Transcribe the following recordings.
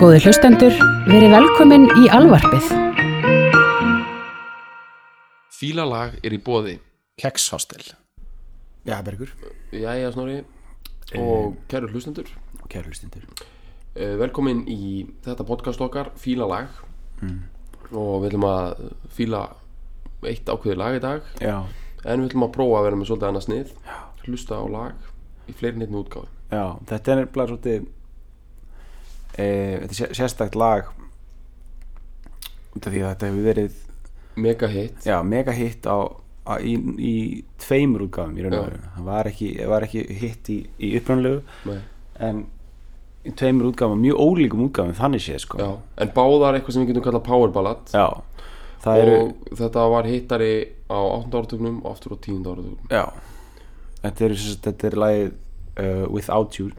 Góði hlustendur, verið velkomin í alvarpið. Fílalag er í bóði Kekshostel Já, Bergur. Jæja Snorri. Og kæru hlustendur. Kæru hlustindur eh, Velkomin í þetta podcast okkar Fílalag. Og við ætlum að fíla eitt ákveðið lag í dag. Já, en við ætlum að prófa að vera með svolítið annað snið. Hlusta á lag í fleiri neittni útgáfi já, þetta er nefnilega svolítið Þetta er sé- sérstakt lag því að þetta hefur verið Mega hit já, mega hitt í, í tveimur útgáfum í raun og veru það var ekki, ekki hitt í, í upprannlegu en í tveimur útgáfum, mjög ólíkum útgáfum þannig séð sko Já. en báðar eitthvað sem við getum kallað power ballad Já, það eru og þetta var hittari á 8. áratugnum og aftur á 10. áratugnum Já Þetta er, þetta er lagið uh, Without You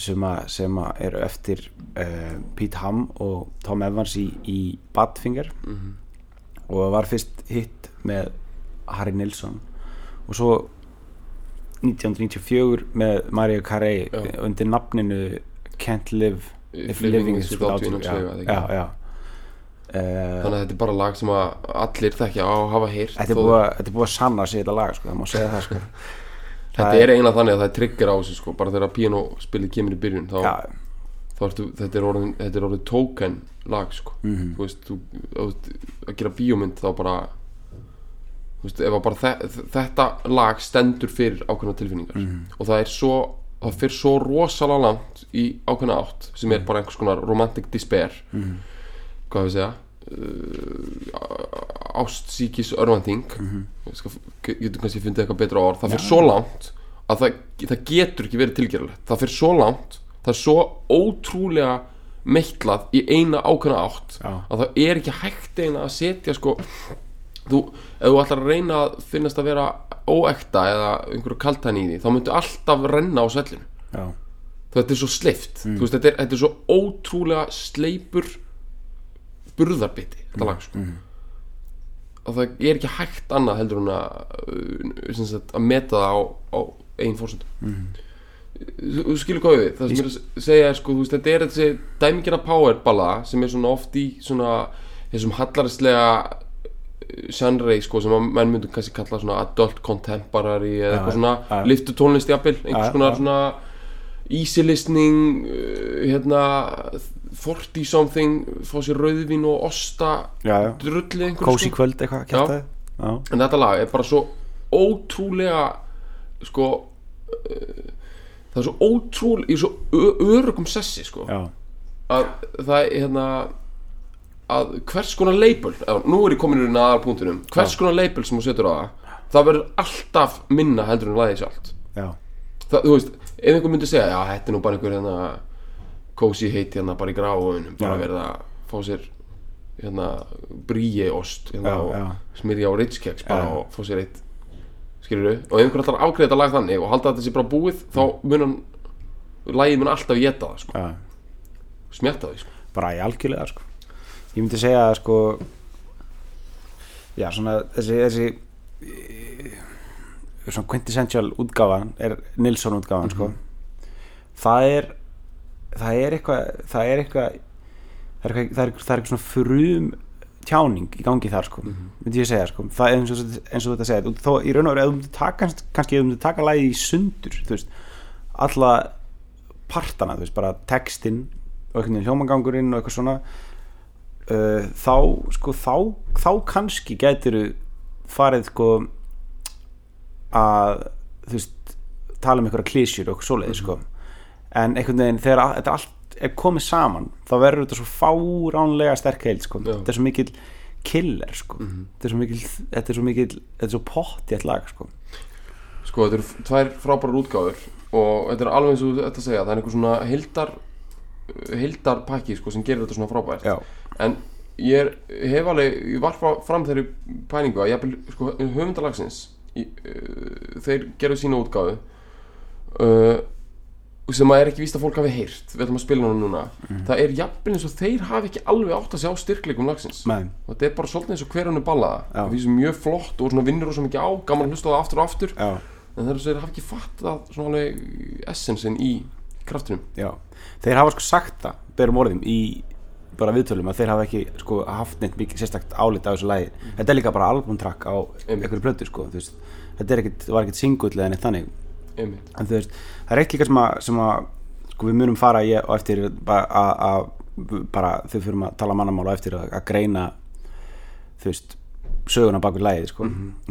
sem, að, sem að eru eftir uh, Pete Ham og Tom Evans í, í Badfinger Mhm. og það var fyrst hitt með Harry Nilsson og svo 1994 með Maria Carey Já. undir nafninu Can't Live If Living is Without You. Uh, þannig að þetta er bara lag sem allir þekkja á að hafa er að, þetta er búið að sanna sig þetta lag sko, það má segja það sko Þetta er eina þannig að það er trigger á þessu sko. Bara þegar pianospilið kemur í byrjun þá, þá ertu, þetta er orðin þetta er orðin token lag sko. Mhm. þú veist, þú, að gera bíómynd þá bara þú veist, ef að bara þe þetta lag stendur fyrir ákveðna tilfinningar. Mhm. og það er svo það fyrir svo rosalega langt í ákveðna átt sem Mhm. er bara einhvers konar romantic despair. Hvað við segja? uh, ástsíkis örvending Mhm. skal, getur kannski fundið eitthvað betra orð. Það fyrir svo langt að það, það getur ekki verið tilgerðilegt það fyrir svo langt, það er svo ótrúlega meitlað í eina ákveðna átt Já. að það er ekki hægt eina að setja sko þú, ef þú ætlar að reyna að finnast að vera óekta eða einhverju kaltæni í því þá myndu alltaf renna á svellinu. Já, þetta er svo sleift. Þú veist, þetta, er, þetta er svo ótrúlega sleipur burðarbiti þetta lag sko. Og það er ekki hægt annað heldur en að uh, sagt, að meta það á, á einn fórsöndum þú, þú skilur hvað við það sem ég er að segja sko veist, þetta er þessi dæmingina powerballa sem er svona oft í svona þessum hallarislega sjanrei sko sem að menn myndum kannski kalla svona adult contemporary eða eitthvað svona já. liftu tónlist jafnvel einhvers konar svona easy listening uh, hérna 40 something fá sér rauðvín og osta já, já. drulli einhverju Kósi kvöld eitthvað Já, en þetta lag er bara svo ótrúlega sko uh, það er svo ótrúlega í svo örugum sessi sko. Já, að það er hérna að hvers konar label eða, nú er ég komin í aðal punktunum hvers konar label sem þú setur á það það verður alltaf minna heldur en lagið sjálft. Já, það, þú veist, ef einhver myndi segja já, þetta er nú bara einhver hérna kósi heit hérna bara í gráfunum bara Já. verið að fá sér hérna bríi ost hérna, Já, og já. smyrja á ritskeks bara Já. og fá sér eitt skilur og ef einhver að afgreða þetta lag þannig og halda að þetta sé bara búið þá mun hann lagið mun alltaf geta það sko, já smjatta því sko. bara í algjörlega sko. ég myndi segja að sko já svona þessi, þessi svona quintessential útgáfan er Nilsson útgáfan sko. Það er það er eitthvað það er eitthvað það er eitthvað, það er, eitthvað svona frum tjáning í gangi þar sko myndi ég segja sko. Það er eins og, eins og þetta segja þó í raun og taka kannski ef þú taka lagið í sundur þú veist alla partana þú veist bara textin og einhvern veginn hljómangangurinn og eitthvað svona uh, þá sko þá, þá kannski gætiru farið sko að veist tala um einhverja klísjur og eitthvað svoleiði sko. En einhvern veginn þegar þetta allt er komið saman þá verður þetta svo fáránlega sterk heild sko. Þetta er svo mikil killer sko. Þetta er svo mikil þetta er svo mikil þetta er svo pott í ett lag sko. Sko, þetta eru tvær frábærar útgáfur og þetta er alveg eins og þetta segja það er einhver svona heildar heildar pakki sko, sem gerir þetta svona frábært. Já, en ég er, hef alveg ég varpa fram þeirri pæningu að ég sko, höfundalagsins þeir gerðu sína útgáfu uh, sem að er ekki víst að fólk hafi heyrt. Við ætlum að spila hana núna. Það er jafnvel eins og þeir hafi ekki alveg átt að sjá styrkleikum lagsins og þetta er bara svolítið eins og hver hann er ballaða það finnst mjög flott og vinnur og svo mikið á gaman að hlusta á það aftur og aftur. Já, en segja hafa ekki fattað essensin í kraftinum. Já, þeir hafa sko sagt það berum orðum í bara viðtölum að þeir hafa ekki sko haft neitt mikið sérstakt álit á þessu lagi. Þetta er líka bara albumtrakk á einhverju plötu sko, þú veist þetta er ekkit, var ekkit singull eða neitt þannig. Einmitt, en þú veist, það er eitt líka sem að, sem að sko við munum fara í og eftir að, bara þau fyrir að tala mannamál og eftir að, að greina þú veist söguna bak við lægið sko.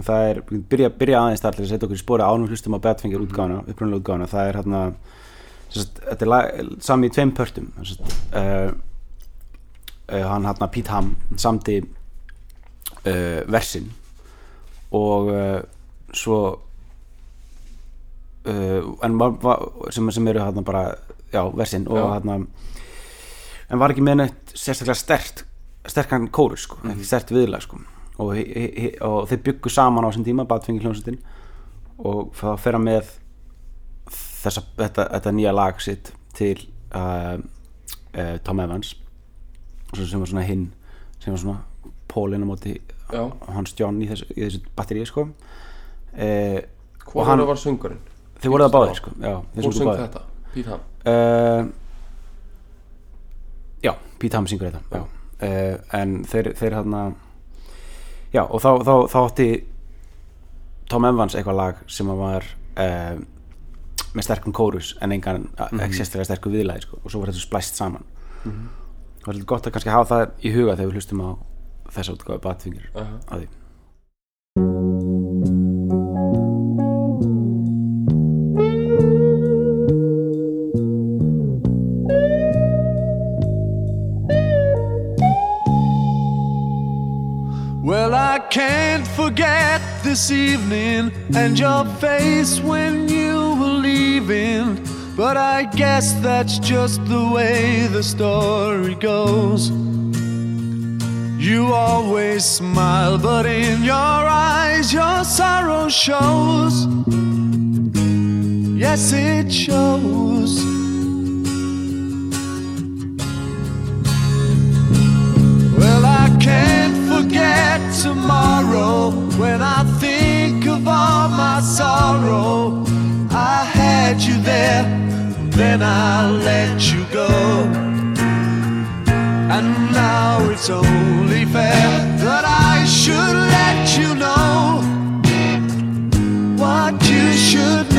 það er, byrja, byrja aðeins þar til að setja okkur í spóri ánum hlustum á Badfinger útgáfuna, upprunalega útgáfuna. Það er hérna sem sagt, þetta er lag, sami í tveim pörtum sem sagt, uh, uh, hann hérna Pete Ham samdi uh, versin. Og svo uh, en var, var, sem, sem eru hérna bara já, versin og hérna en var ekki með neitt sérstaklega stert sterkan kórus sko, ekki stert viðlag sko. Og, hi- hi- og þeir byggu saman á þessum tíma Badfingi hljómsveitin og þá fer hann með þessa, þetta, þetta nýja lag sitt til uh, uh, Tom Evans sem var svona hinn sem var svona pólinn á móti Hans John í þessu, þessu batteríi sko uh, hvað hann- var söngurinn? þeir voru það báðir sko já, og sungu söng báðir. þetta, Pete Ham uh, já, Pete Ham syngur þetta já. Uh, en þeir, þeir hann já, og þá, þá, þá átti Tom Evans eitthvað lag sem að var uh, með sterkum kórus en engan mm -hmm. ekki sérstaklega sterkum viðlæði sko, og svo var þetta splæst saman það var svolítið gott að kannski hafa það í huga þegar við hlustum á þessa útgáfi batfingir Aha. að því can't forget this evening and your face when you were leaving. But I guess that's just the way the story goes. You always smile, but in your eyes, your sorrow shows. Yes, it shows. Forget tomorrow when I think of all my sorrow. I had you there, then I let you go. And now it's only fair that I should let you know what you should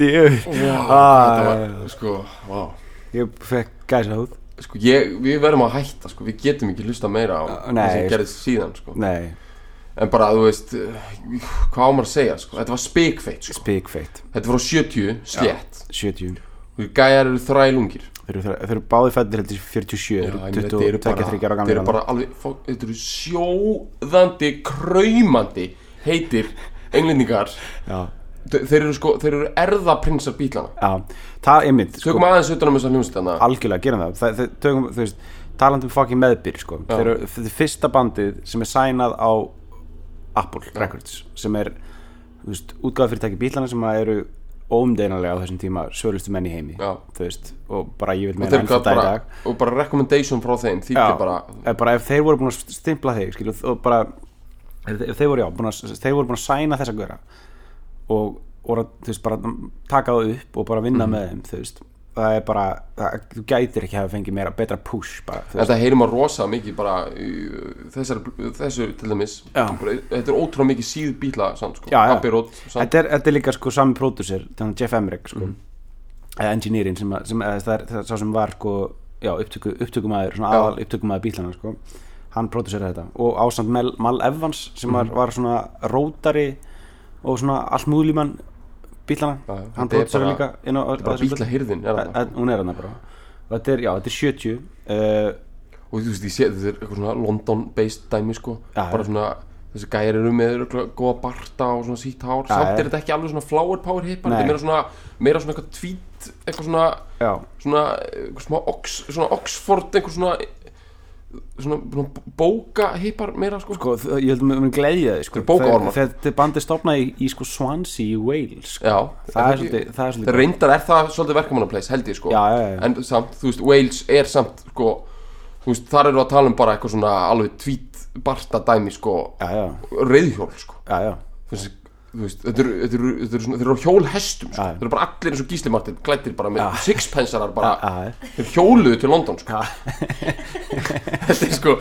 Djöfull. wow. Ah, var, sko, wow. Ég fekk gæsa húð sko ég, við verðum að hætta sko, við getum ekki hlusta meira á það sem gerðist síðan sko. Nei, en bara þú veist hvað á maður að segja sko, þetta var spikfeitt sko. spikfeitt þetta var á 70 slétt 70 og gæjar eru þrælungir Þeir eru, þeir báði fættir heldur 47 Já, Þeir eru þetta eru 22 ára bara, þetta eru bara alveg, þetta eru sjóðandi, kraumandi heitir englendingar þeir eru sko, þeir eru erðaprinsar bílana. Já, það er mitt sko, tökum aðeins utan um þessa hljómsdana algjörlega, gerum það, það, það tökum, þú veist, talandum fucking meðbyr sko. Já. þeir eru er fyrsta bandið sem er sænað á Apple Records sem er, þú veist, útgáða fyrirtæki bílana sem eru óumdeinanlega á þessum tíma svölustu menn í heimi Já. þú veist, og bara ég vil meina þeir ennþá dag í dag. og bara recommendation frá þeim Já, þýtti bara bara ef þeir voru búin að stimpla þig skilu, og bara ef þeir voru, já, búin að, þeir voru búin að sæna þessa göra og, og þú veist, bara taka það upp og bara Mhm. vinna með þeim þú veist, það er bara það, þú gætir ekki hafa fengið meira betra push bara, það heyrum að rosa mikið bara þessar, þessu til dæmis. Bara, þetta er ótrúlega mikið síð bíla samt sko, Já, já. Samt. Þetta, er, þetta er líka sko sami pródusir, þannig Jeff Emmerich sko, Mhm. eða engineerin sem, að- sem eða, það er það sem var sko, upptöku, upptökumæður, aðal upptökumæður bílana sko, hann próduseraði þetta. Og Mel, Mal Evans sem Mhm. var, var svona rótari og svona allmúðlíman bílana, Já, hann próduseraði bara- líka inn á, á, bara þessum bíla hirðin er Að- hún er hann bara. Þetta er, já, þetta er 70 uh, og þú veist, ég sé þetta er eitthvað svona London-based dæmi sko. Já, bara svona, þessi gæjar eru með góða barta og svona sítt hár. Samt er þetta ekki alveg svona flower power hippar Nei. þetta er meira svona, meira svona eitthvað tweet eitthvað svona, svona, smá ox, svona Oxford, eitthvað svona svona, bóka hippar meira sko, sko, ég held að mér gleðja þið sko, Þetta bandi stopnaði í, í sko Swansea í Wales sko. já, það er svolítið, það er svolítið reyndar er það svolítið verkamannapleis held ég sko. Já, já, en samt, þú veist, Wales er samt sko, þú veist, þar eru að tala um bara eitthvað svona alveg tweet barta dæmi sko, reyðhjól sko. Þú veist, veist, þetta eru, þetta eru, þetta eru, þeir eru á hjólhestum sko. Þeir eru bara allir eins og Gísli Martin klættir bara með Já. sixpensarar þeir hjóluðu til London sko. Þetta er sko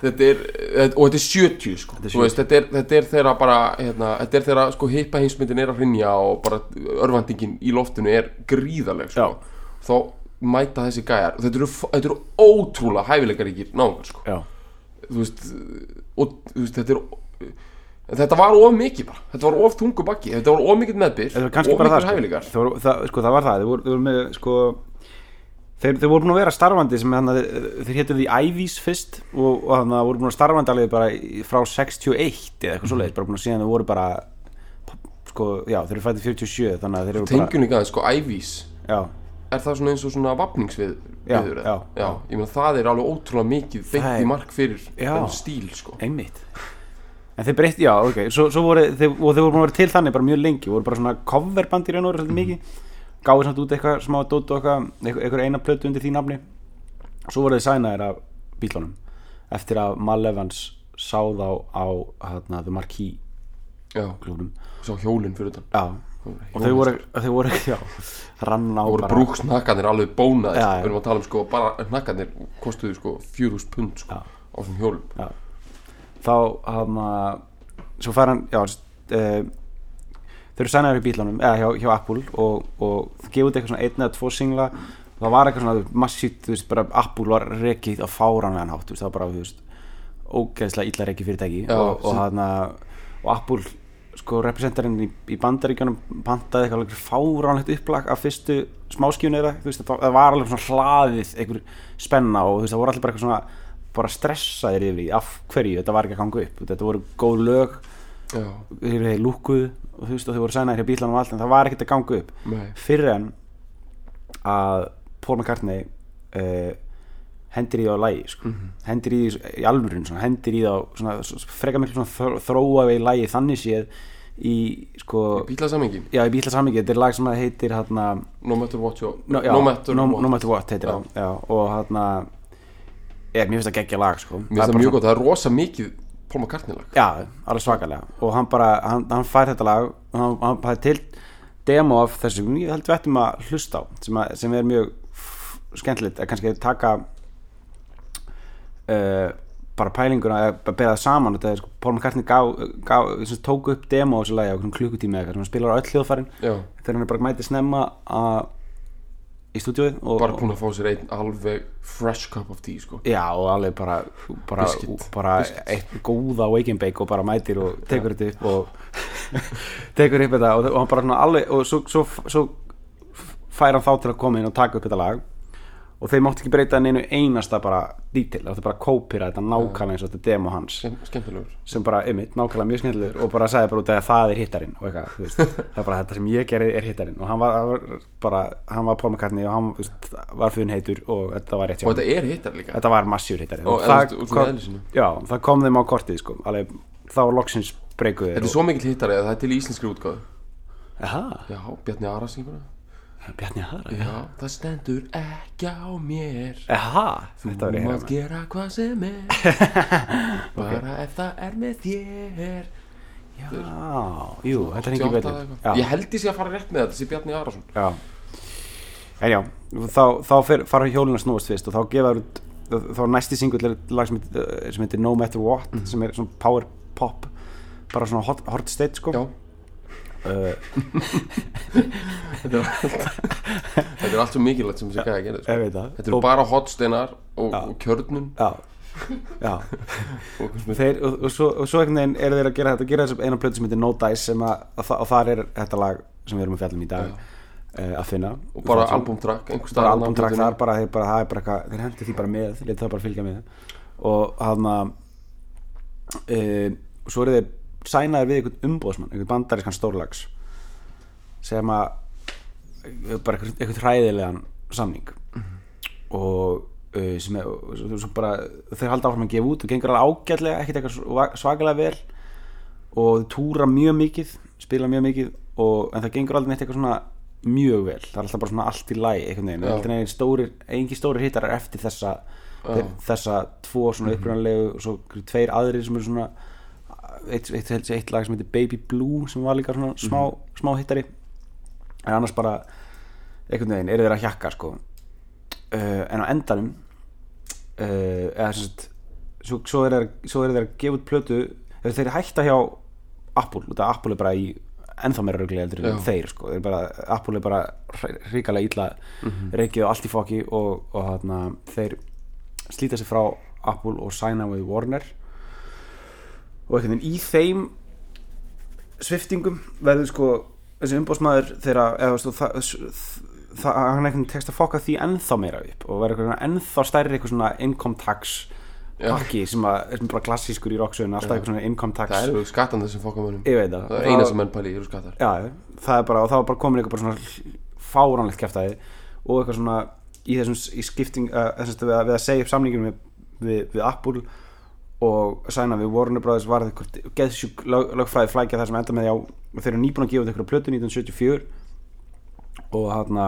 þetta er, þetta- og þetta er 70 sko. er veist, þetta er, þetta er þeirra bara hérna, þetta er þeirra sko hippa heimsmyndin er að hrinja og bara örvandingin í loftinu er gríðaleg sko. þá mæta þessi gæjar þetta eru, þetta eru ótrúlega hæfileikaríkir náungar sko veist, og, þú veist þetta er þetta var of mikið bara. Þetta var of þungu bakki, þetta var of mikið meðbyr of það mikið sko. hæfileikar. Það, var, það, sko, það var það, þeir voru, þeir voru með sko þeir, þeir voru búin að vera starfandi sem hann þeir hétu því Ivies fyrst og, og þannig að voru búin að starfandi alveg bara frá 61 eða eitthvað svoleiðis bara búin að síðan þeir voru bara sko, já, þeir eru fættið 47 þannig að þeir eru bara tengjum líka aðeins, sko, ævís já, er það svona eins og svona vapningsvið Já, viður, já, já. ég meina það er alveg ótrúlega mikið en þeir breytti, já, ok, svo, svo voru þeir, og þeir voru búin að vera til þannig bara mjög lengi voru bara svona coverband í raun og veru svolítið mikið. Gáði samt út eitthvað smá dót og eitthvað eitthvað, eina plötu undir því nafni. Svo voru þeir sænaðir af bílunum eftir að Mal Evans sá þá á hana, The Marquee já, klúrum sá hjólinn fyrir utan. Já, og þeir voru, þeir voru já, rann á það voru bara brúksnakkarnir alveg bónaðir Já, sko. já. við erum að tala um sko, bara hnakkarnir kostuðu sko 4000 pund sko, Já. á þessum hjólum. Já. Þá hana, svo fær hann já, uh, þeir eru sænaðir í bílunum eða hjá, hjá Apple og, og gefa út eitthvað svona einn eða tvo singla það var eitthvað svona massít, þú veist, bara Apple var rekið á fáranlegan hátt, það var bara, þú veist ógeðslega illa rekið fyrirtæki Já, og, og, hana, og Apple sko representarinn í, í bandaríkjunum pantaði eitthvað alveg fáránlegt upplag af fyrstu smáskjunni þeirra þú veist, það, það var alveg svona hlaðið einhver spenna og þú veist, það voru allir bara eitthvað svona bara stressaðir yfir því af hverju þetta var ekki að ganga upp, þetta voru góð lög þeir lúkuð og þú veist og þeir voru sænaðir hjá bílanum og allt en það var ekkert að ganga upp. Nei, fyrir en að Paul McCartney uh, hendir í það á lægi sko. hendir í því í alvörun svona, hendir í það freka miklu svona þró- þróa við lægi þannig séð í sko bílasamingi já í bíla samingi, þetta er lag sem heitir hérna, no matter what no, já, no matter no, what. no matter what heitir Já. það já, og hérna er, mér finnst það geggja lag sko. mér finnst það mjög gott, það er rosa mikið Paul McCartney lag. Já, alveg svakalega. Og hann bara, hann, hann fær þetta lag og hann, hann fær til demo af þessu. Ég held við ættum að hlusta á sem, að, sem er mjög skemmtilegt. Að kannski taka uh, bara pælinguna að bera það saman. Þetta er sko, Paul McCartney sem sagt, tók upp demo á þessu lagi á klukkutími eða eitthvað. Hann spilar á öll hljóðfærin þegar hann er bara mætið snemma að, í stúdíóið og, bara búin að fá sér einn alveg fresh cup of tea sko. Já, og alveg bara, bara, Biscuit. bara eitt góða wake and bake og bara mætir og tekur þetta upp og tekur upp þetta og, og hann bara svona alveg og svo, svo, svo fær hann þá til að koma inn og taka upp þetta lag og þeir mátti ekki breyta neinu einasta bara dítil, það bara kópira þetta nákvæmlega eins og þetta demo hans. Skem, skemmtilegur. Sem bara, ymmit, nákvæmlega mjög skemmtilegur. Og bara sagði bara út að það er hittarinn og eitthvað, þú veist, það er bara þetta sem ég gerði er hittarinn. Og hann var, hann var bara, hann var Paul McCartney og hann veist, var fyrir heitur og þetta var rétt hjá og honum. þetta er hittar líka. Þetta var massíur hittari Og- það, kom, já, það kom þeim á kortið sko, alveg, þá loksins breykuðu þetta er svo mikill hittar að það er til íslenskri já, Bjarni Hara já, það stendur ekki á mér. Aha, Þú mátt gera hvað sem er. Bara ef það er með þér. Já, jú, þetta 88 betur Ég held sé að fara rétt með þetta Þessi Bjarni Arason. Já. En já, þá, þá fer, fara hjólinn að snúast fyrst og þá gefa þær út þá næsti singull er lag sem, sem heitir No Matter What Mhm. sem er svona power pop bara svona hot, hot state sko. Já, þetta er allt er allt svo mikilvægt sem þessi gæði að gera sko. Þetta eru bara hotsteinar og, og kjörnun. Já, já. Og, Þeir, og, og, svo, svo einhvern veginn eru þeir að gera þetta gera þess eina plötu sem heitir No Dice að, að, og þar er þetta lag sem við erum að fjalla um í dag uh, að finna. Og bara einhvers bara plötunni. þar bara, þeir, bara, það er bara eitthvað, þeir hendi því bara með leta það bara fylgja með. Og hann að uh, svo eru þeir sænaðir við einhvern umbóðsmann einhvern bandarískan stórlags sem að bara einhvern, einhvern hræðilegan samning. Og sem er svo bara, þeir halda áfram að gefa út og gengur alveg ágætlega, ekkert eitthvað sva- svakalega vel. Og þeir túra mjög mikið spila mjög mikið og, en það gengur aldrei neitt eitthvað svona mjög vel. Það er alltaf bara svona allt í læg einhvern stórir engi stórir hittar eftir þessa þeir, þessa tvo svona Mhm. upprunalegu og svo tveir aðrir sem eru svona eitt, eitt, eitt, eitt lag sem heitir Baby Blue sem var líka svona smá, Mhm. smá hittari. En annars bara einhvern veginn eru þeir að hjakka sko. Uh, en á endanum uh, eða sem sagt svo, svo er þeir svo er þeir að gefa út plötu þeir, þeir hætta hjá Apple af Apple er bara í ennþá meira rugli heldur en þeir sko. Þeir bara, Apple er bara ríkalega illa reikið og allt í fokki og, og þarna, þeir slíta sig frá Apple og sæna við Warner og einhvern veginn í þeim sviftingum verður sko þessi umbóðsmaður þegar eða, veist, það, það, hann einhvern tekst að fokka því ennþá meira upp og verður ennþá stærri eitthvað svona income tax pakki sem er bara klassískur í rocksöðun alltaf eitthvað svona income tax. Það eru skattandi sem fokka mönnum. Ég veit það. Er eina sem menn pæli, eru skattar. Já, það er bara, og það var bara komin eitthvað svona fáránlegt kæftæði og eitthvað svona í þessum í skipting uh, þessum við, að- við að segja upp samninginu við, við, við Apple og sæna við Warner Brothers var eitthvað geðsjúk lög, lögfræði flækja það sem enda með því á þeir eru nýbúin að gefa út eitthvað plötu 1974 og hann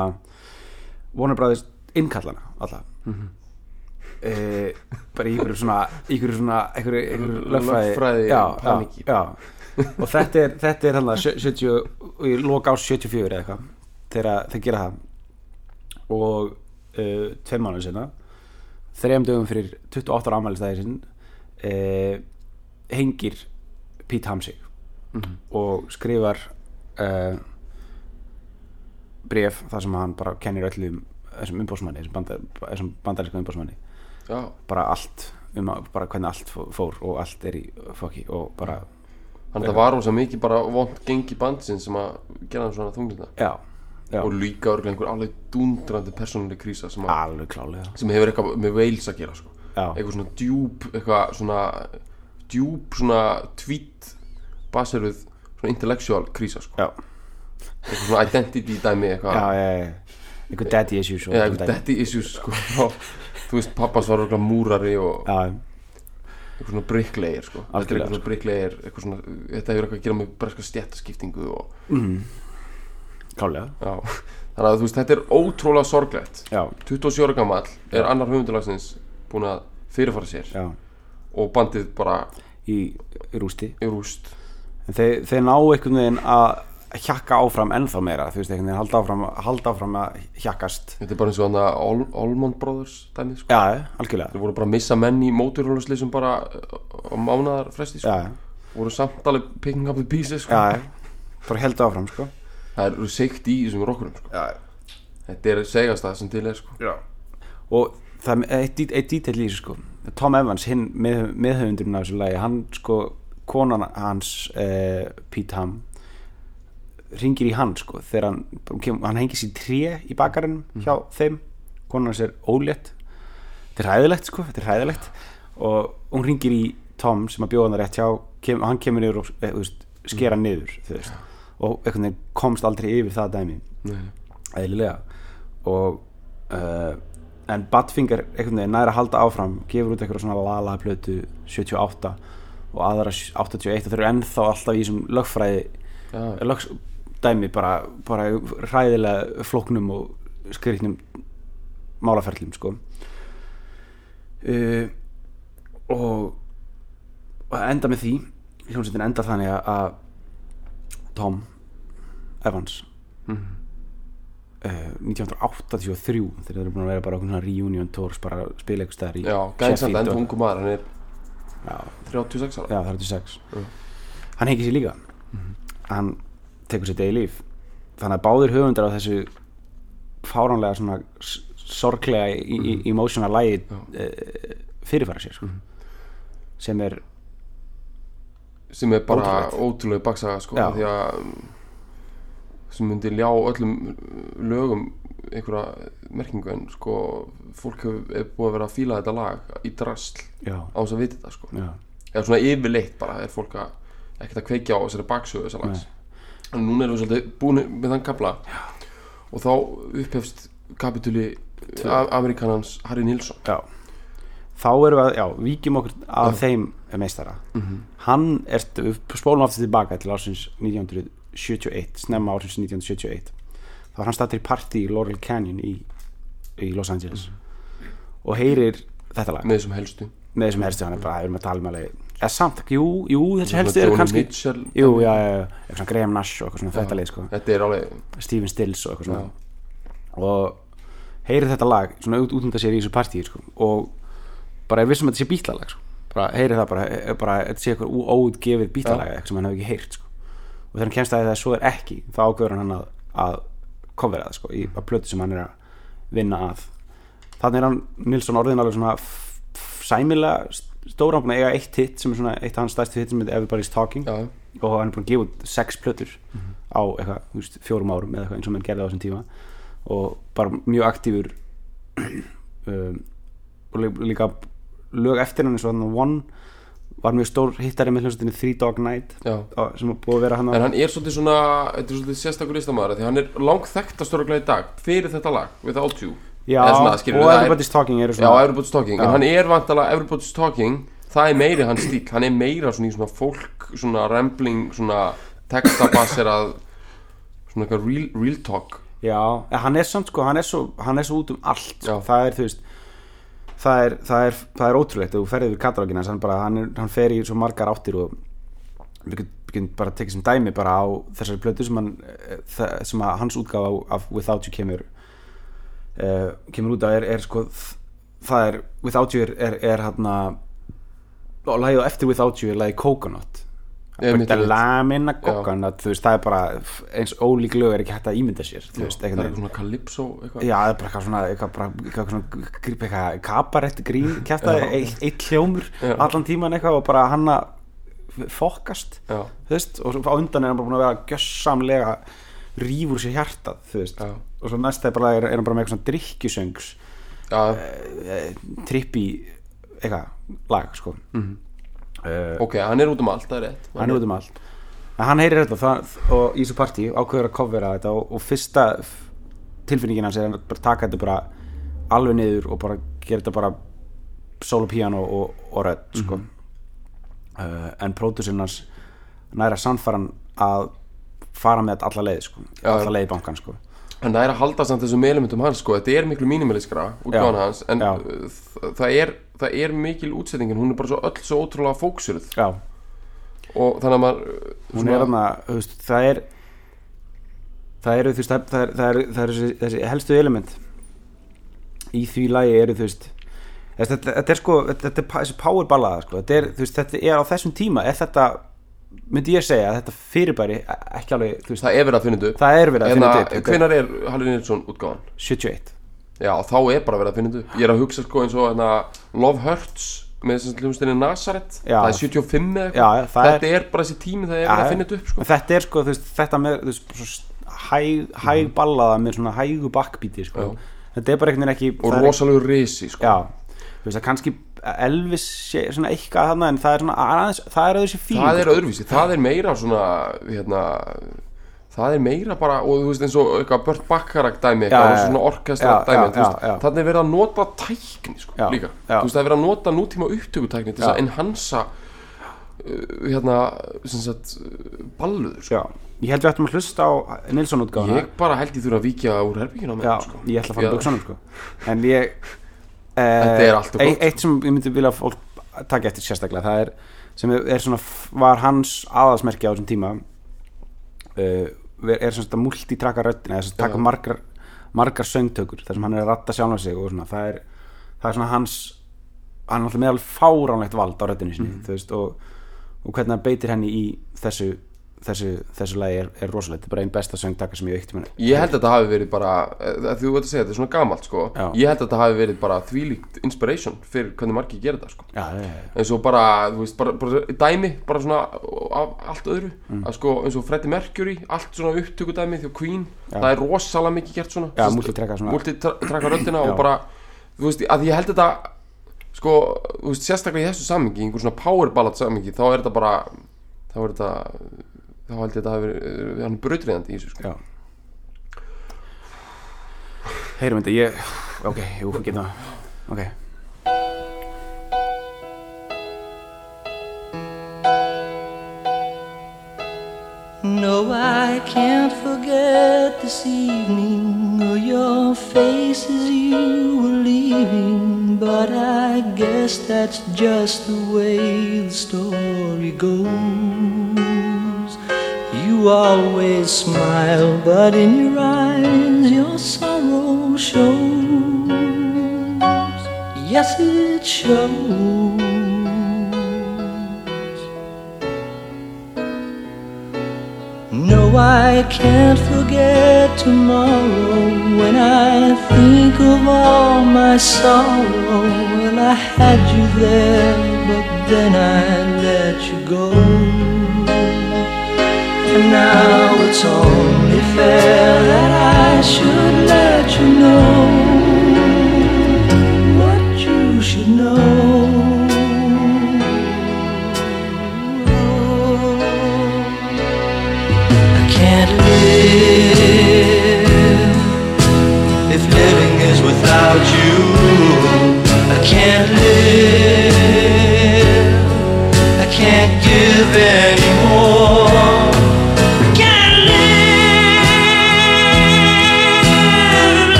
Warner Brothers innkallana alltaf mm bara í ykkur svona í ykkur svona ykkur, ykkur lögfræði, já, já, já. og þetta er þetta er hann 70 í lok ás 74 eða eitthvað þegar þeir gera það. Og uh, tveim mánuð sinna þrejum dögum fyrir 28 ára ámælistæði sinn uh, hengir Pete Hamsig og skrifar uh, bref þar sem hann bara kennir öllum þessum umbósmanni þessum, bandar, þessum bandaríska umbósmanni Já, bara allt um að, bara hvernig allt fó- fór og allt er í fokki og bara þannig að það var rosa mikið bara vond gengi bandsinn sem að gera hann svona þunglita já, já. Og líka örgulega einhver alveg dundrandi persónuleg krísa sem, sem hefur eitthvað með Wales að gera sko. Já, eitthvað svona djúb eitthvað svona djúb svona tweet baseruð svona intellectual krísa sko. já, eitthvað svona identity dæmi já, eitthvað. Já, já. einhver daddy issues svona eitthvað daddy issues sko. þú veist pappas var örgulega múrari og já, eitthvað svona bricklegir sko. þetta er eitthvað svona bricklegir eitthvað svona, þetta hefur eitthvað að gera með breska stjættaskiptingu og klálega já. Þannig að þú veist þetta er ótrúlega sorglegt. Já, 27 ára gammal er annar höfundulagsins búin að fyrirfara sér. Já, og bandið bara í, í rústi. Í rúst. En þeir, þeir ná einhvern veginn að hjakka áfram ennþá meira þú veist, einhvern veginn halda áfram, halda áfram að hjakkast. Þetta er bara eins og hann að Al Almond Brothers dæmið sko. Já, algjörlega. Þeir voru bara að missa menn í móturhjólusleysum bara á mánaðar fresti sko. Já, Voru samt alveg picking up the pieces sko. Já, bara heldu áfram sko. Það eru seikt í þessum rockurum sko. Já, Þetta er segast það sem til er sko. Já. og það er eitt, eitt dítill í þessu sko. Tom Evans, hinn með, meðhöfundurinn af þessu lagi, hann sko konan hans uh, Pete Ham ringir í hann sko þegar hann, hann hengis í tré í bakarinn hjá þeim. Konan hans er ólétt. Þetta er hræðilegt sko, þetta er hræðilegt. Og hún ringir í Tom sem að bjóða hann rétt hjá kem, hann kemur niður og þú veist, skera niður þú veist, og einhvern veginn komst aldrei yfir það dæmi. Eðlilega. Og uh, en Badfinger einhvern veginn næra að halda áfram gefur út eitthvað svona lala plötu 78 og aðra 81 og þeir eru ennþá alltaf í þessum lögfræði Já, lögs, dæmi bara, bara hræðilega flóknum og skrifnum málaferlum sko uh, og og enda með því hljómsveitin enda þannig að- að Tom Evans Mhm. Uh, 1983 þegar þeir eru búin að vera bara okkur svona reunion tours bara spila eitthvað stæðar í já enda og- ungu maður Hann er já, 36 ára. Já, 36 Já. hann heikir sér líka. Hann tekur sér degi líf þannig að báðir höfundar á þessu fáránlega svona sorglega í, í, emotional lægi uh, fyrirfæra sér sko. sem er sem er bara ótrúlega baksaga sko því að um, sem myndi ljá öllum lögum einhverja merkingu en sko fólk hefur búið að vera að fíla þetta lag í drasl já, á þess að vita þetta sko. Já, eða svona yfirleitt bara er fólk að ekkert að kveikja á þessari baksögu þessa lags. En núna erum við svolítið búin með þann kapla og þá upphefst kapituli amerikanans Harry Nilsson. Já. Þá erum við að, já, víkjum okkur að þeim meistara. Hann er, spólum aftur tilbaka til ásins 1971 snemma ásins 1971 þá var hann stattur í partí í Laurel Canyon í, í Los Angeles. Og heyrir þetta lag. Með þessum helstu. Með þessum helstu, hann er bara, við erum að tala með alveg eða samt, jú, jú, þessi helstu eru kannski Mitchell. Jú, já, eitthvað Graham Nash og eitthvað svona þetta leið, sko. Þetta er alveg Stephen Stills og eitthvað svona. Og heyrir þetta lag svona út, út undan sér í þessu partíi sko. og bara er vissum að þetta sé bítlalag sko. bara heyrir það bara, eh, bara þetta sé eitthvað óutgefið bítlalag eitthvað sem hann hefur ekki heyrt sko. Og þegar hann kemst að það svo er ekki þá ákveður hann að, að covera það sko, í að plötu sem hann er að vinna að. Þannig er hann Nilsson orðin alveg svona sæmilega stóra hann búin að eiga eitt hit sem er svona eitt af hans stærstu hit sem er Everybody's Talking. Já, og hann er búin að gefa út sex plötur á eitthvað, þú veist, fjórum árum eða eitthvað eins og menn gerði á þessum tíma. Og bara mjög aktífur um, og lí- líka lög eftir hann eins og hann One var mjög stór hittari með hljómsveitinni Three Dog Night já á- sem er búið að vera hann En hann er svolítið svona, þetta er svolítið sérstakur listamæður Því hann er langþekkt að stóra í dag Fyrir þetta lag, Without You já, eða svona, skilur, og er- Everybody's Talking eru Já, Everybody's Talking Já. En hann er vantalega Everybody's Talking Það er meiri hans stíl Hann er meira svona í svona fólk Svona rambling, svona textabasserað Svona eitthvað real, real talk Já, en hann er samt sko, hann er svo, hann er svo út um allt sko. Já. það er, þú veist það er, það er, það er ótrúlegt og þú ferðið við katalógina hann, bara, hann, er, hann fer í svo margar áttir og við getum- bara tekið sem dæmi bara á þessari plötu sem, hann, eh, sem hans útgáfa af Without You kemur uh, kemur út að er, er sko það er, Without You er, er, er að og lagið á eftir Without You er lagið Coconut Lamina coconut þú veist, það er bara eins ólík lög er ekki hægt að ímynda sér þú veist, Það er veginn. svona eitthvað. Já, það er bara eitthvað svona eitthvað, bara, eitthvað svona gríp eitthvað kabarett grín kæftaði, eitt, eitt hljómur Já. allan tíman eitthvað og bara hann að fokast, Já, veist og á undan er hann bara búin að vera gjössamlega rífur sér hjartað, já, og svo næsta er, bara, er, er hann bara með eitthvað svona drikkjusöngs já. eh, trippi eitthvað lag, sko. Mhm. Uh, Ok, hann er út um allt, það er rétt hann er út um allt en hann heyrir þetta það, og í þessu partí ákveður að covera þetta og, og fyrsta tilfinningin hans er að bara taka þetta bara alveg niður og bara gera þetta bara solo piano og, og rödd sko. uh, en pródusinn hans næra sannfæran að fara með þetta alla leið sko. Já. alla leið í bankan sko. En það er að halda samt þessum elementum hans sko Þetta er miklu mínimaliskra útgáðan hans En já. það er, það er mikil útsettingin Hún er bara svo öll svo ótrúlega fóksuruð já, Og þannig að maður hún er þarna það er það eru þú veist, það, það, er, það, er, það er þessi, helstu element í því lagi eru þú veist þetta, þetta er sko, þetta er þessi power ballaða sko, þetta er, veist, þetta er á þessum tíma er þetta, myndi ég segja að þetta fyrirbæri, ekki alveg veist, það er verið að finna upp. Það er Hérna, þetta upp, þetta hvenær er Halli Nilsson útgáðan? er 71 Já, þá er bara verið að finna þetta Ég er að hugsa sko eins og hérna, Love Hurts með þessum hljómsdeinni Nazareth Já. það er 75 eða Já, eitthvað það Þetta er, bara þessi tími það er verið að finna þetta upp sko. En þetta er sko, þú veist, þetta með þú veist, svo hæg, hæg ballaða með svona hægu backbeati sko. þetta er bara einhvern veginn ekki og það er rosalegur risi sko. Já, þú veist að kannski Elvis sé svona eitthvað þarna en það er svona aðeins, það er sér fíl það er öðruvísi, það er meira svona hérna, það er meira bara og þú veist eins og eitthvað Burt Bacharach dæmi eitthvað já, svona orkestra Já, dæmi já, þú veist, já, já. þannig er verið að nota tækni sko, líka, þú veist það er verið að nota nútíma upptökutækni til þess að enhansa uh, hérna sem sagt uh, balluður sko. Ég held við ættum að hlusta á Nilsson útgáfuna ég bara held ég þurfa að víkja úr herbyggina með sko. ég ætla að fara að buksanum sko. En ég gott, Eitt sem ég myndi vilja að fólk taka eftir sérstaklega Það er, sem er, er svona var hans aðalsmerki á þessum tíma uh, er svona þetta multitrakka röddina þess að taka margar, margar söngtökur þar sem hann er að ratta sjálfan sig og svona, það er, það er svona hans hann er alltaf með alveg fáránlegt vald á röddinu sinni þú veist, og, og hvernig hann beitir henni í þessu þessu, þessu lagi er, er rosalegt. Þetta er bara einn besta söngtaka sem ég veikt Ég held að þetta hafi verið bara eh, Þú veit að segja, þetta er svona gamalt sko. Já. Ég held að þetta hafi verið bara þvílíkt inspiration Fyrir hvernig margir gera þetta sko. Já, já, eins og bara, þú veist, bara, bara dæmi bara svona af allt öðru. Mm. að sko, eins og Freddie Mercury allt svona upptökudæmi því Queen Já. það er rosalega mikið gert svona. Multitrakka röddina Já. og bara, þú veist, að ég held þetta sko, þú veist, sérstaklega í þessu samingi einhver svona power ballad samingi þá er þetta bara, þá er þetta þá held ég þetta verið hann er brautriðandi í þessu sko. Já. Heyrum þetta, ég Ok, jú, getum það. Ok No, I can't forget this evening or your face as you were leaving. But I guess that's just the way the story goes. You always smile, but in your eyes your sorrow shows. Yes, it shows. I can't forget tomorrow when I think of all my sorrow. Well, I had you there, but then I let you go. And now it's only fair that I should let you know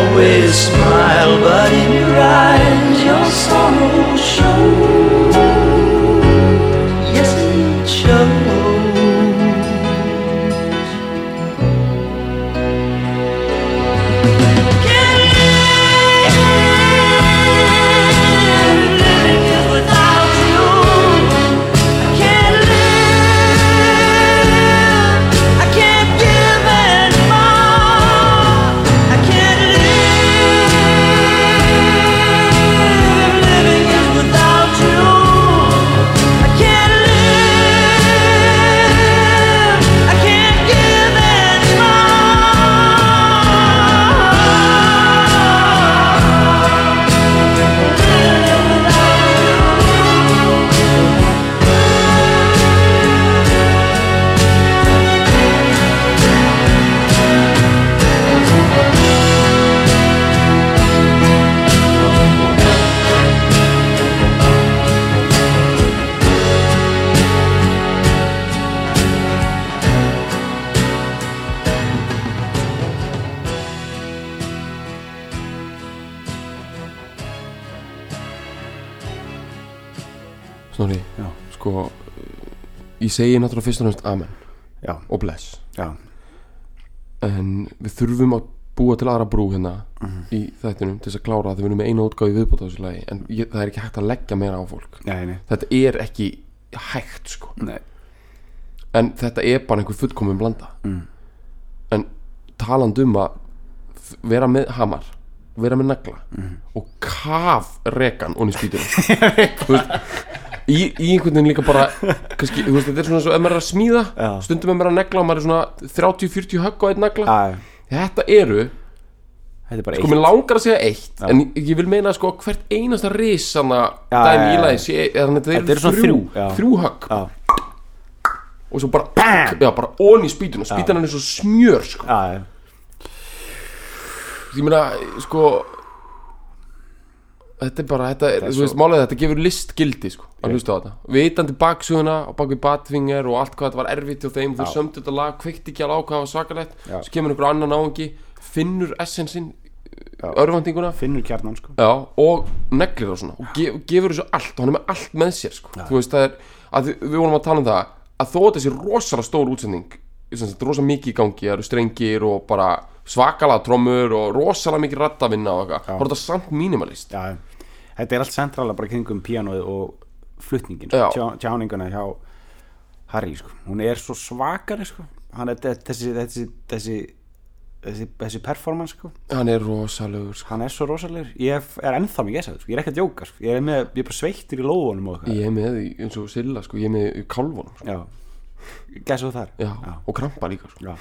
always smile, but ég segi náttúrulega fyrst og náttúrulega amen já, og bless já, en við þurfum að búa til aðra brú hérna Mhm. í þættinum til þess að klára það við erum með eina útgáfi viðbót á þessu lagi en ég, það er ekki hægt að leggja meira á fólk nei, nei, þetta er ekki hægt sko nei. en þetta er bara einhver fullkomin blanda Mm. en talandi um að vera með hamar vera með nagla Mhm. og kaf rekan onni spýtunum Þú veist, í, í einhvern veginn líka bara kannski, þú veist, þetta er svona svo ef maður er að smíða Já. stundum ef maður er að negla og maður er svona 30-40 högg á einn nagla Já, þetta eru, þetta er bara sko mér langar að segja eitt Já. en ég vil meina sko hvert einasta risana Já, dæmi já, í já. lagi sé, eða þannig að Þetta þetta eru svona þrjú, já. þrjú högg. Já, og svo bara, já, bara onni í spýtunum spýtan er eins og smjör sko. Já, já, ég meina, sko þetta er bara, þetta, er, þú veist, málega þetta gefur list gildi, sko, að hlusta á þetta. Vitandi baksuguna og bak við batfinger og allt hvað þetta var erfitt hjá þeim, þú Já. sömdu þetta lag kveikti ekki alveg á hvað það var svakalegt Já. svo kemur einhver annan áhengi, finnur essensinn, Já. örvendinguna finnur kjarnan sko. Já, og neglir það svona og ge gefur þessu allt, og hann er með allt með sér, sko, þú veist, það er að við, vorum að tala um það, að þó sé rosalega stór útsending, sem sagt, rosa mikið í gangi, þetta Já, er allt centrala bara kringum píanóið og flutningin Já. sko. Tjá, tjáninguna hjá Harry sko. hún er svo svakari sko. hann er þe- þessi þessi, þessi, þessi, þessi performance sko. hann er rosalegur sko. hann er svo rosalegur ég er ennþá mikið þess að sko. ég er ekki að djóka sko. ég er, með, ég er bara sveittur í lófunum og eitthvað ég er með eins og Silla sko, ég er með í kálfunum sko. já, gæsa þú þar já, og krampa líka sko. Já.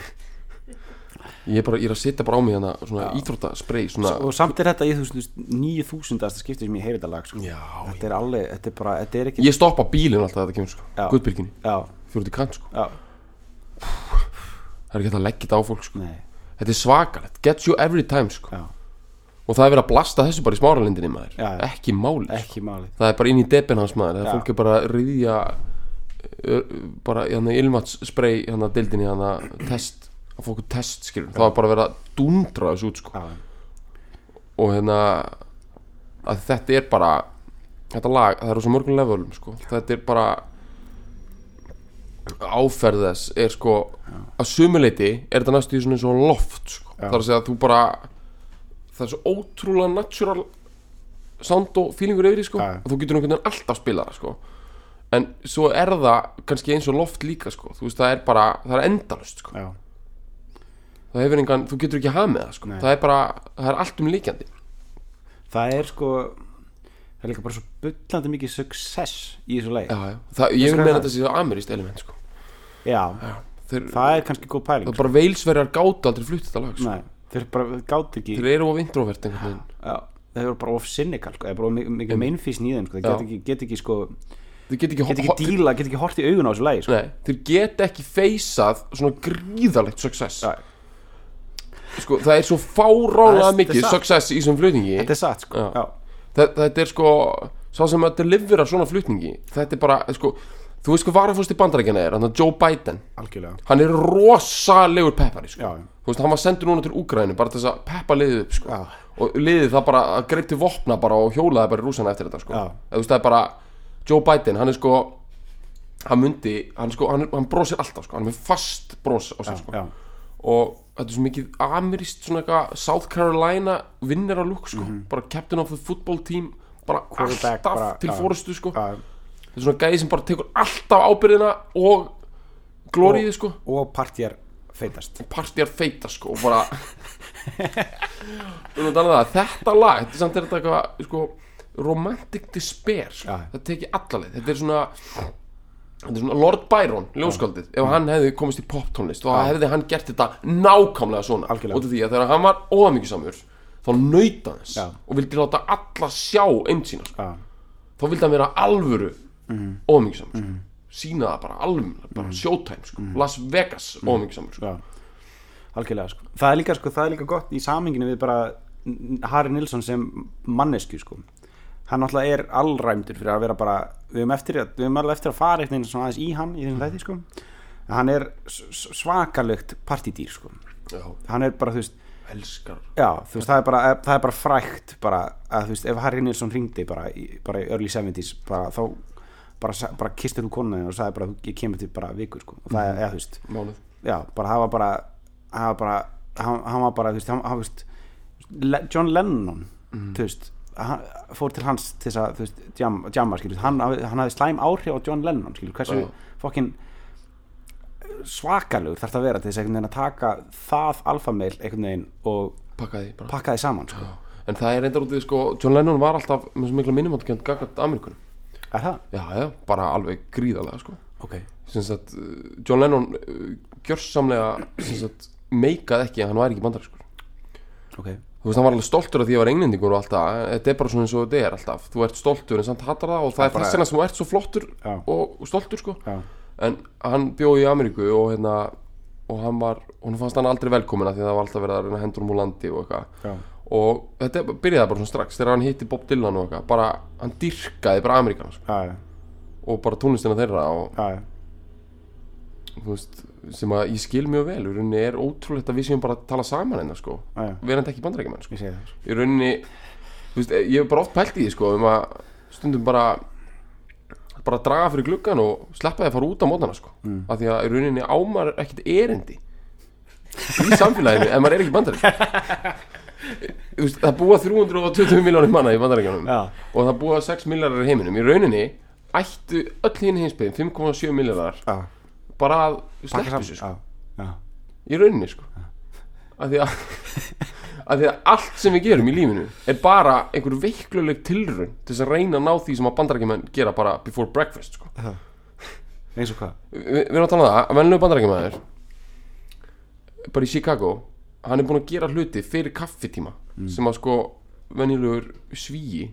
Ég er bara, ég er að setja bara á mig hérna svona íþróttaspray svona, og samt er þetta í þú veist, 9000. skiptið sem ég heyri þetta lag sko. já, þetta er alveg, þetta er bara þetta er ekki ég stoppa bílinn alltaf þetta kemur sko, fyrir til kant sko. Já, það er ekki hægt að leggja þetta á fólk sko. Nei, þetta er svakalegt, gets you every time sko. Já, og það er verið að blasta þessu bara í smáralindinni maður. Ekki máli sko. ekki máli það er bara inn í debin hans maður. Það Já. fólk er bara riðja bara hann ilmatsspray hann að dildinni hann að test að fólku test skilur það var bara verið að dundra þessu út sko já, og hérna að þetta er bara þetta lag, það er á svo mörgum levelum sko. þetta er bara áferð þess er sko að sumuleiti er þetta næstu í svona eins og loft sko. Já. er að segja að þú bara það er svo ótrúlega natural sound og feelingur yfir því sko. Já. og þú getur einhvern veginn alltaf spilað sko. en svo er það kannski eins og loft líka sko. þú veist það er bara, það er endalust sko. já, það hefur engan, þú getur ekki hafið það sko. Það er bara, það er allt um líkjandi það er sko það er líka bara svo bullandi mikið success í þessu leik Já, já. Það, ég vil meina það- þetta sé ameríst element sko. já, þeir, það er kannski góð pæling það er bara veilsverjar gáta aldrei flutt þetta lag sko. Nei, þeir bara gátt ekki þeir eru of introvert þeir eru bara of cynical sko. það er bara mikið meinfísn í þeim sko. þeir Já. get ekki, get ekki, sko, þeir get ekki, get ekki díla, get ekki hort í augun á þessu sko. Nei, þeir get ekki feysað svona gríðalegt success Já. Sko, það er svo er- mikið success í þessum flutningi þetta er satt sko. Já. já. þetta, er sko sá sem að delivera svona flutningi þetta er bara, sko þú veist hvað varafórst í bandarækjana er, hann er Joe Biden algjörlega hann er rosalegur peppari sko. já, þú veist, hann var sendur núna til Úgrænu bara til þess að peppa liðið upp sko. Og liðið það bara greipti vopna bara og hjólaði bara í rúsana eftir þetta sko. Já. Þú veist, það er bara Joe Biden, hann er sko hann myndi, hann, sko, hann, hann brosir alltaf sko. hann er með fast bros á sig sko. já, og þetta er svo mikið amirist svona eitthvað South Carolina vinnir á lúk sko. bara captain of the football team bara. Quarterback, alltaf bara, til fórustu sko. þetta er svona gæði sem bara tekur alltaf ábyrðina og glóriði sko og partjar feitast partjar feita sko og bara þetta lag, þetta er samt þetta eitthvað sko, romantic despair sko. Þetta tekið allaleg þetta er svona þetta er svona Lord Byron, ljóskaldið ef hann hefði komist í poptónlist þá hefði hann gert þetta nákvæmlega svona Algjörlega. út af því að þegar hann var óhamingjusamur þá nauta hans Já. og vildi láta alla sjá einn sína sko. já, þá vildi hann vera alvöru Mhm. óhamingjusamur sko. sína það bara alveg bara showtime sko. Las Vegas óhamingjusamur sko. já algjörlega sko. það er líka sko, það er líka gott í saminginu við bara Harry Nilsson sem mannesku sko hann náttúrulega er allræmdur fyrir að vera bara við höfum eftir, eftir að fara eitthvað svona aðeins í hann í þessum þætti sko. Hann er svakalegt partydýr sko. Já, hann er bara þú veist elskar. Já, veist, það er bara, það er bara frækt bara að þú veist, ef Harry Nilsson ringdi bara í, bara í early 70s bara þá bara, bara kistur þú konuna þína og sagði bara ég kemur til bara vikur sko. og það er, eða þú veist mánuð. já, bara það var bara það var bara, hann, hann var bara þú veist, hann, hann, þú veist John Lennon þú veist hann, fór til hans til þess að veist, jam, jamma skilur, hann, hann hafði slæm áhrif á John Lennon skilur, hversu Já. fokkin svakalugur þarf það að vera til þess einhvern veginn að taka það alfameil einhvern veginn og pakkaði bara. pakka því saman sko. en það er reyndar út í sko John Lennon var alltaf með svo mikla minnumáttkjönd gaggat Amerikunum er já já bara alveg gríðarlega sko. Ok, sem sagt uh, John Lennon uh, gjörsamlega meikaði ekki að hann væri ekki bandarískur ok þú veist hann var alveg stoltur af því að ég var englendingur og alltaf þetta er bara svona eins og þetta er alltaf. Þú ert stoltur en samt hattar það og það er þess vegna sem þú ert svo flottur Já. og stoltur sko. Já, en hann bjóði í Ameríku og hérna og hann var, hún fannst hann aldrei velkomin af því að það var alltaf verið að reyna hendur um úr landi og eitthvað. Og þetta byrjaði bara svona strax þegar hann hitti Bob Dylan og eitthvað. Bara, hann dyrkaði bara Ameríkana sko, og bara tónlistina þeirra og þú veist, sem að ég skil mjög vel í rauninni er ótrúlegt að við séum bara að tala saman hérna sko, Já, já. verandi ekki bandarækjumenn sko. það í rauninni veist, ég hef bara oft pælt í því sko, um að stundum bara bara draga fyrir gluggan og sleppa því að fara út á mótana sko. mm. af því að í rauninni ámar ekkit erindi í samfélaginu ef maður er ekki veist, það búa 320 miljónir manna í bandaríkjunum Já. og það búa 6 miljardar í heiminum í rauninni ættu öll hinn hinsbyggðin 5,7 miljardar já, bara að saman þessu sko. í rauninni sko. Að því því að allt sem við gerum í lífinu er bara einhver veikluleg tilraun til þess að reyna að ná því sem að bandarækjumenn gera bara before breakfast sko. eins og hvað? Vi, við erum að tala um það að venlegu bandarækjumæður bara í Chicago hann er búin að gera hluti fyrir kaffitíma sem að sko venjulegur svíi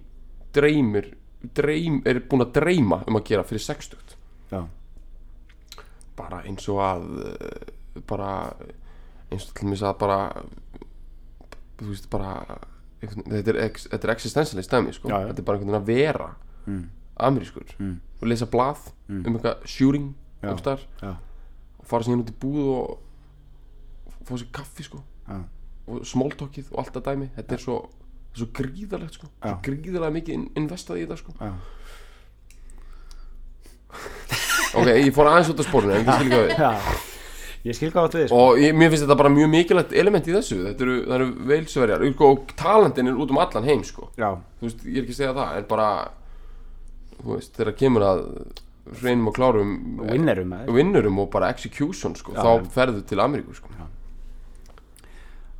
dreymir dreym, er búin að dreyma um að gera fyrir 60 já, bara eins og að eh, bara eins og til mér að bara þú veist bara þetta er, er existentialist dæmi sko. Þetta er bara einhvern veginn að vera mm. amerískur Mm. og lesa blað um eitthvað shooting Já. og fara síðan út í búð og fá sér kaffi sko og smóltókið og allt það dæmi þetta er svo, svo gríðalegt sko svo Já. gríðalega mikið in- investað í þetta sko já. Ok, ég fór aðeins út af spórinu en ég skil ekki við já. ég skil átt við sko. og ég, mér finnst þetta bara mjög mikilvægt element í þessu þetta eru, eru veilsverjar sko, og talentin er út um allan heim sko. þú veist, ég er ekki að segja það en bara þú veist, þegar kemur að reynum og klárum vinnerum með vinnurum og bara execution sko, Já, þá já. ferðu til Ameríku sko.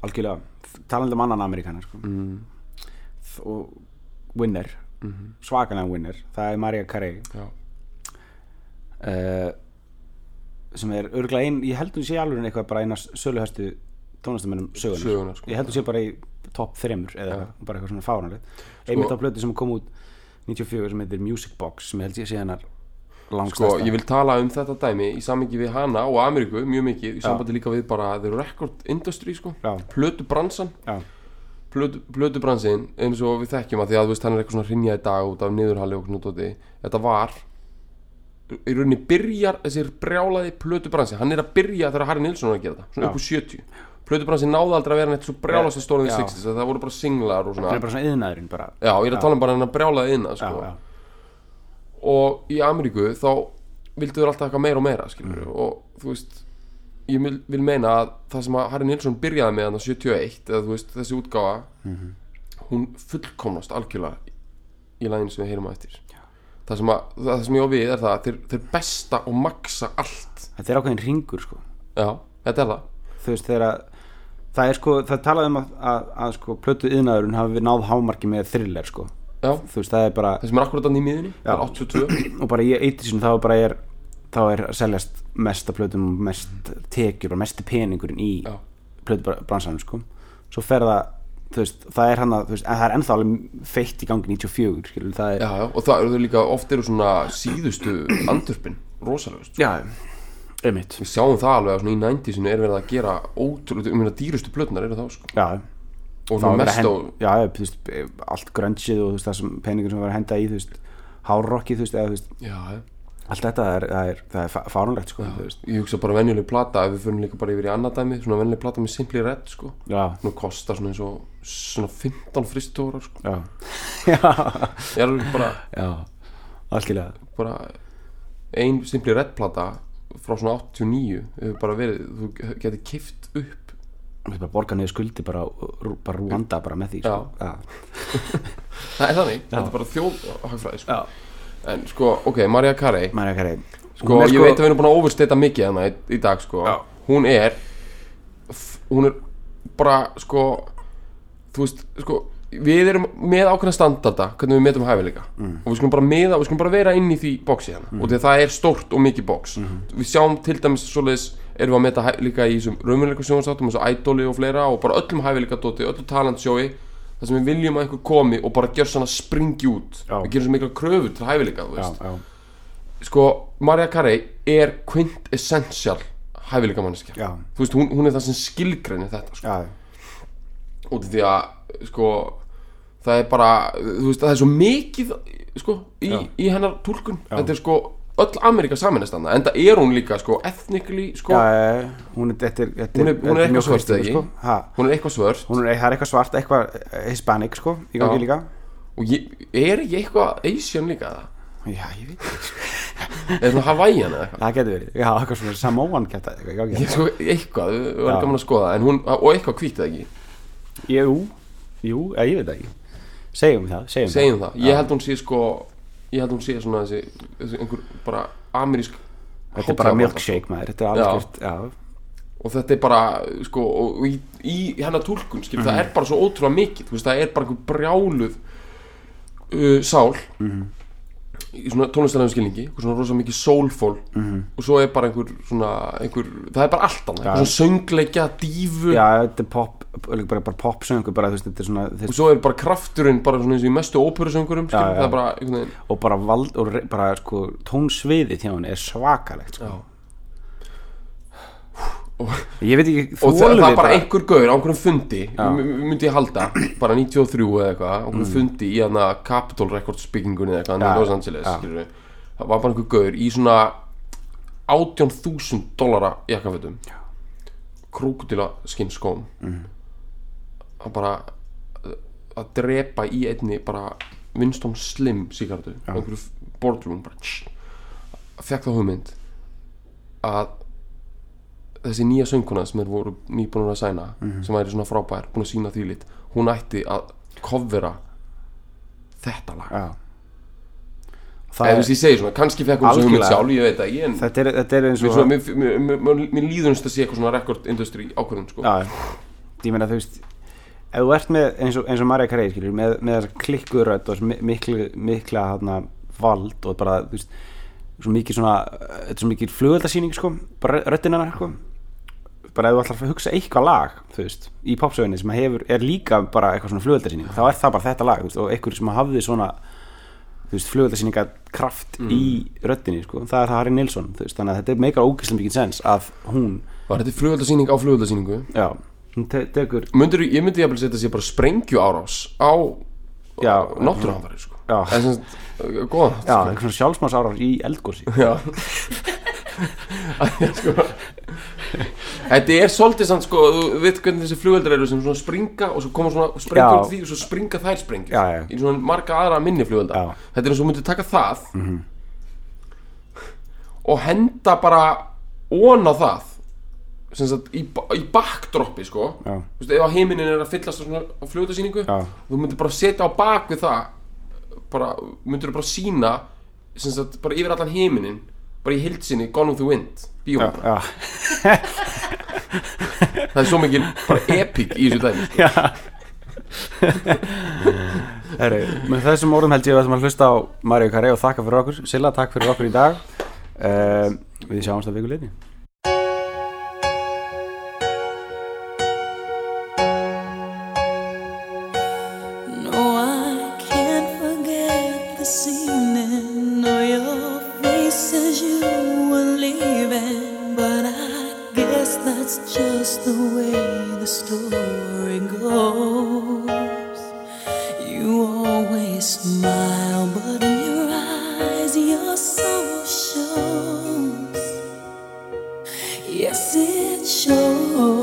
algjörlega talandi um annan amerikanar sko. mm. og winner Mhm. svakalega winner, það er Maria Carey uh, sem er örgulega ein ég held hún sé alveg eitthvað bara eina söluhæstu tónlistamennum sögunar söguna sko. ég held hún sé bara í topp þremur eða Já. eitthvað, bara eitthvað svona fáránlegt. Einmitt á plötu sem kom út 94 sem heitir Music Box sem held ég sé hennar sko, ég vil tala um þetta dæmi í samingi við hana og Ameríku mjög mikið, í sambandi líka við bara the record industry sko, Já. plötu bransan já, plötu, plötu bransin eins og við þekkjum að því að veist hann er eitthvað svona hrinja í dag út af niðurhali og dóti þetta var í rauninni byrjar þessi brjálaði plötu bransi hann er að byrja þegar Harry Nilsson er að gera þetta svona upp úr 70 plötu bransi náði aldrei að vera neitt svo brjálast að stóra í Já. 60s það voru bara singlar og það svona er bara svona yðnaðurinn bara. Já, ég er að tala um bara hennar brjálaði innan já, sko. og í Ameríku þá vildu þau alltaf eitthvað meira og meira Mm. og þú veist ég vil, vil meina að það sem að Harry Nilsson byrjaði með hann á 71 eða þú veist þessi útgáfa Mhm. hún fullkomnast algjörlega í læginu sem við heyrum á eftir það sem, að, það sem ég á við er það að þeir, þeir besta og maksa allt. Þetta er ákveðin ringur sko. Já, þetta er það. Þú veist þegar að það er sko, það talaði um að, að, að sko plötu yðnaðurinn hafi við náð hámarki með thriller sko, já, þú veist það er bara það sem er akkurat miðunni Já. það er 82 og bara í 80 þá bara er þá er að seljast mest af plötum mest tekjur og mest peningurinn í Já. plötu bransanum sko. Svo fer það, veist, það er hann að veist, en það er ennþá alveg feitt í gangi 94 skilur, það er, já, já, og það eru líka oft eru svona síðustu andurpin rosalegust já, einmitt. Við sjáum það alveg að í 90sinu er verið að gera ótrúlega, ég meina dýrustu plötnar eru þá sko. Já, og verið mest að á henda, já, veist, allt grönnsið og það sem peningur sem var að henda í veist, eða þú veist allt þetta er, það er, það er fáránlegt sko, veist, ég hugsa bara venjuleg plata ef við fyrir líka bara yfir í annað dæmi svona venjuleg plata með Simply Red sko. Já, nú kostar svona eins og svona 15 fristitórar sko. Já. Já, ég er bara já algjörlega. Bara ein simpli reddplata frá svona 89 hefur bara verið, þú getur kift upp. Þú veist bara borga niður skuldi bara, bara rúanda bara með því sko. já. það er þannig, þetta er bara þjóðhagfræði sko. Já. En sko, ok, Maria Carey Maria Carey sko, Hún er ég veit að við erum búin að oversteta mikið hana í, í dag sko. Já. hún er f- hún er bara sko þú veist, sko við erum með ákveðna standarda hvernig við metum hæfileika Mm. og við skulum bara meða, við skulum bara vera inn í því bóksi hérna og því að það er stórt og mikið bóks Mhm. við sjáum til dæmis svoleiðis erum við að meta hæ- líka í þessum raunveruleika sjónastáttum eins og Idoli og fleira og bara öllum hæfileika dóti, öllu talentsjói þar sem við viljum að einhver komi og bara gjör svona springi út. Já. við gerum svo mikla kröfur til hæfileika já, sko, Maria Carey er quintessential hæfileika manneskja veist, hún, hún er það sem skilgreinir þetta sko. út af því að sko, það er bara þú veist, það er svo mikið sko, í, í hennar túlkun. Þetta er sko, öll Amerika saminast annað en það er hún líka, sko, ethnically sko, já, hún er, er, er- er eitthvað svört, sko. Hún er eitthvað svört. Hún er, það er eitthvað svart, eitthvað eh, hispanic sko, í gangi líka. Og ég, er ekki eitthvað Asian líka það? já, ég veit, eða svona Hawaiian eða eitthvað? Það getur verið. Já, eitthvað svona Samoan kæta eitthvað, ég, sko, eitthvað, Já. verðum gaman að skoða hún, og eitthvað hvítið ekki? Jú, jú, já, ég veit það ekki. Segjum það, segjum, segjum það, ég Já. held hún sé sko ég held hún sé svona þessi, þessi einhver bara amerísk þetta er bara milkshake maður, þetta er alveg Já. og þetta er bara sko, í, í hennar túlkun skil, Mhm. það er bara svo ótrúlega mikið veist, það er bara einhver brjáluð uh, sál Mhm. Í svona tónlistalegum skilningi svona rosa mikið soulful og svo er bara einhver svona einhver, það er bara allt annað, einhver svona söngleikja dífu. Já, þetta er pop bara, bara popsöngur, bara veist, þetta er svona og þess, svo er bara krafturinn bara svona eins og í mestu óperusöngurum er einhvern veginn. Og bara, vald, og re- bara sko, tónsviðið hjá henni er svakalegt sko. Ég veit ekki, og það, það er bara einhver gaur á einhverjum fundi. Mm. myndi ég halda, bara 93 eða eitthvað, á einhverjum fundi í hana Capitol Records byggingunni eða eitthvað í Los Angeles, það var bara einhver gaur í svona 18.000 dollara jakkafötum. Krókudila skinn skóm Mm. að bara að drepa í einni bara Winston Slim sigartu á einhverju boardroom bara fekk þá hugmynd að þessi nýja sönguna sem þeir voru nýbúin að sæna Mhm. sem væri svona frábær, búin að sína því lit hún ætti að covera þetta lag já. eða er, veist ég segi svona, kannski fekk hún þessu hugmynd sjálf, ég veit það en þetta er, þetta er eins og mér, mér, mér, mér, líðunst að sé eitthvað svona record industry ákvörðun sko. ég meina þú veist ef þú ert með eins og, eins og Marja skilur, með, með þessa klikkurödd og þessi mi- miklu, mikla hana, vald og bara þú veist, svo mikið svona þetta er svo mikið flugöldasýning sko bara hennar sko bara ef þú ætlar að hugsa eitthvað lag veist, í popsögunni sem hefur, er líka bara eitthvað svona flugöldasýning, þá er það bara þetta lag veist, og einhver sem hafði svona þú veist, flugöldasýninga kraft í röddinni sko, það er það Harry Nilsson veist, þannig að þetta meikar ógeðslega mikið sens að hún, var þetta flugöldasýning á flugöldasýningu já hún te tekur, Myndir, ég myndi jafnvel setja sér bara sprengju árás á Já, náttúruhamfari sko. eða sem góða já, eitthvað svona sjálfsmásárar í eldgósi Já sko, Þetta er svolítið samt sko Þú veit hvernig þessi flugveldar eru sem svona springa og svo koma svona springa Já. út því og svo springa þær springjur Já, já. í svona marga aðra minni flugveldar Já. Mhm. Þetta er eins og myndi taka það og henda bara ón á það sem sagt í, ba- í backdroppi sko Já. Þú veist, ef að heiminin er að fyllast á svona á flugveldasýningu Já. þú myndir bara setja á bak við það bara, myndir bara sína sem sagt, bara yfir allan heiminin bara í hildsinni Gone with the Wind já, bíómynd, já, það er svo mikil bara epic í þessu dæmi sko. Heru, með þessum orðum held ég að við ætlum að hlusta á Maríu Carey og þakka fyrir okkur. Silla, takk fyrir okkur í dag. Uh, við sjáumst að viku Yes, it shows.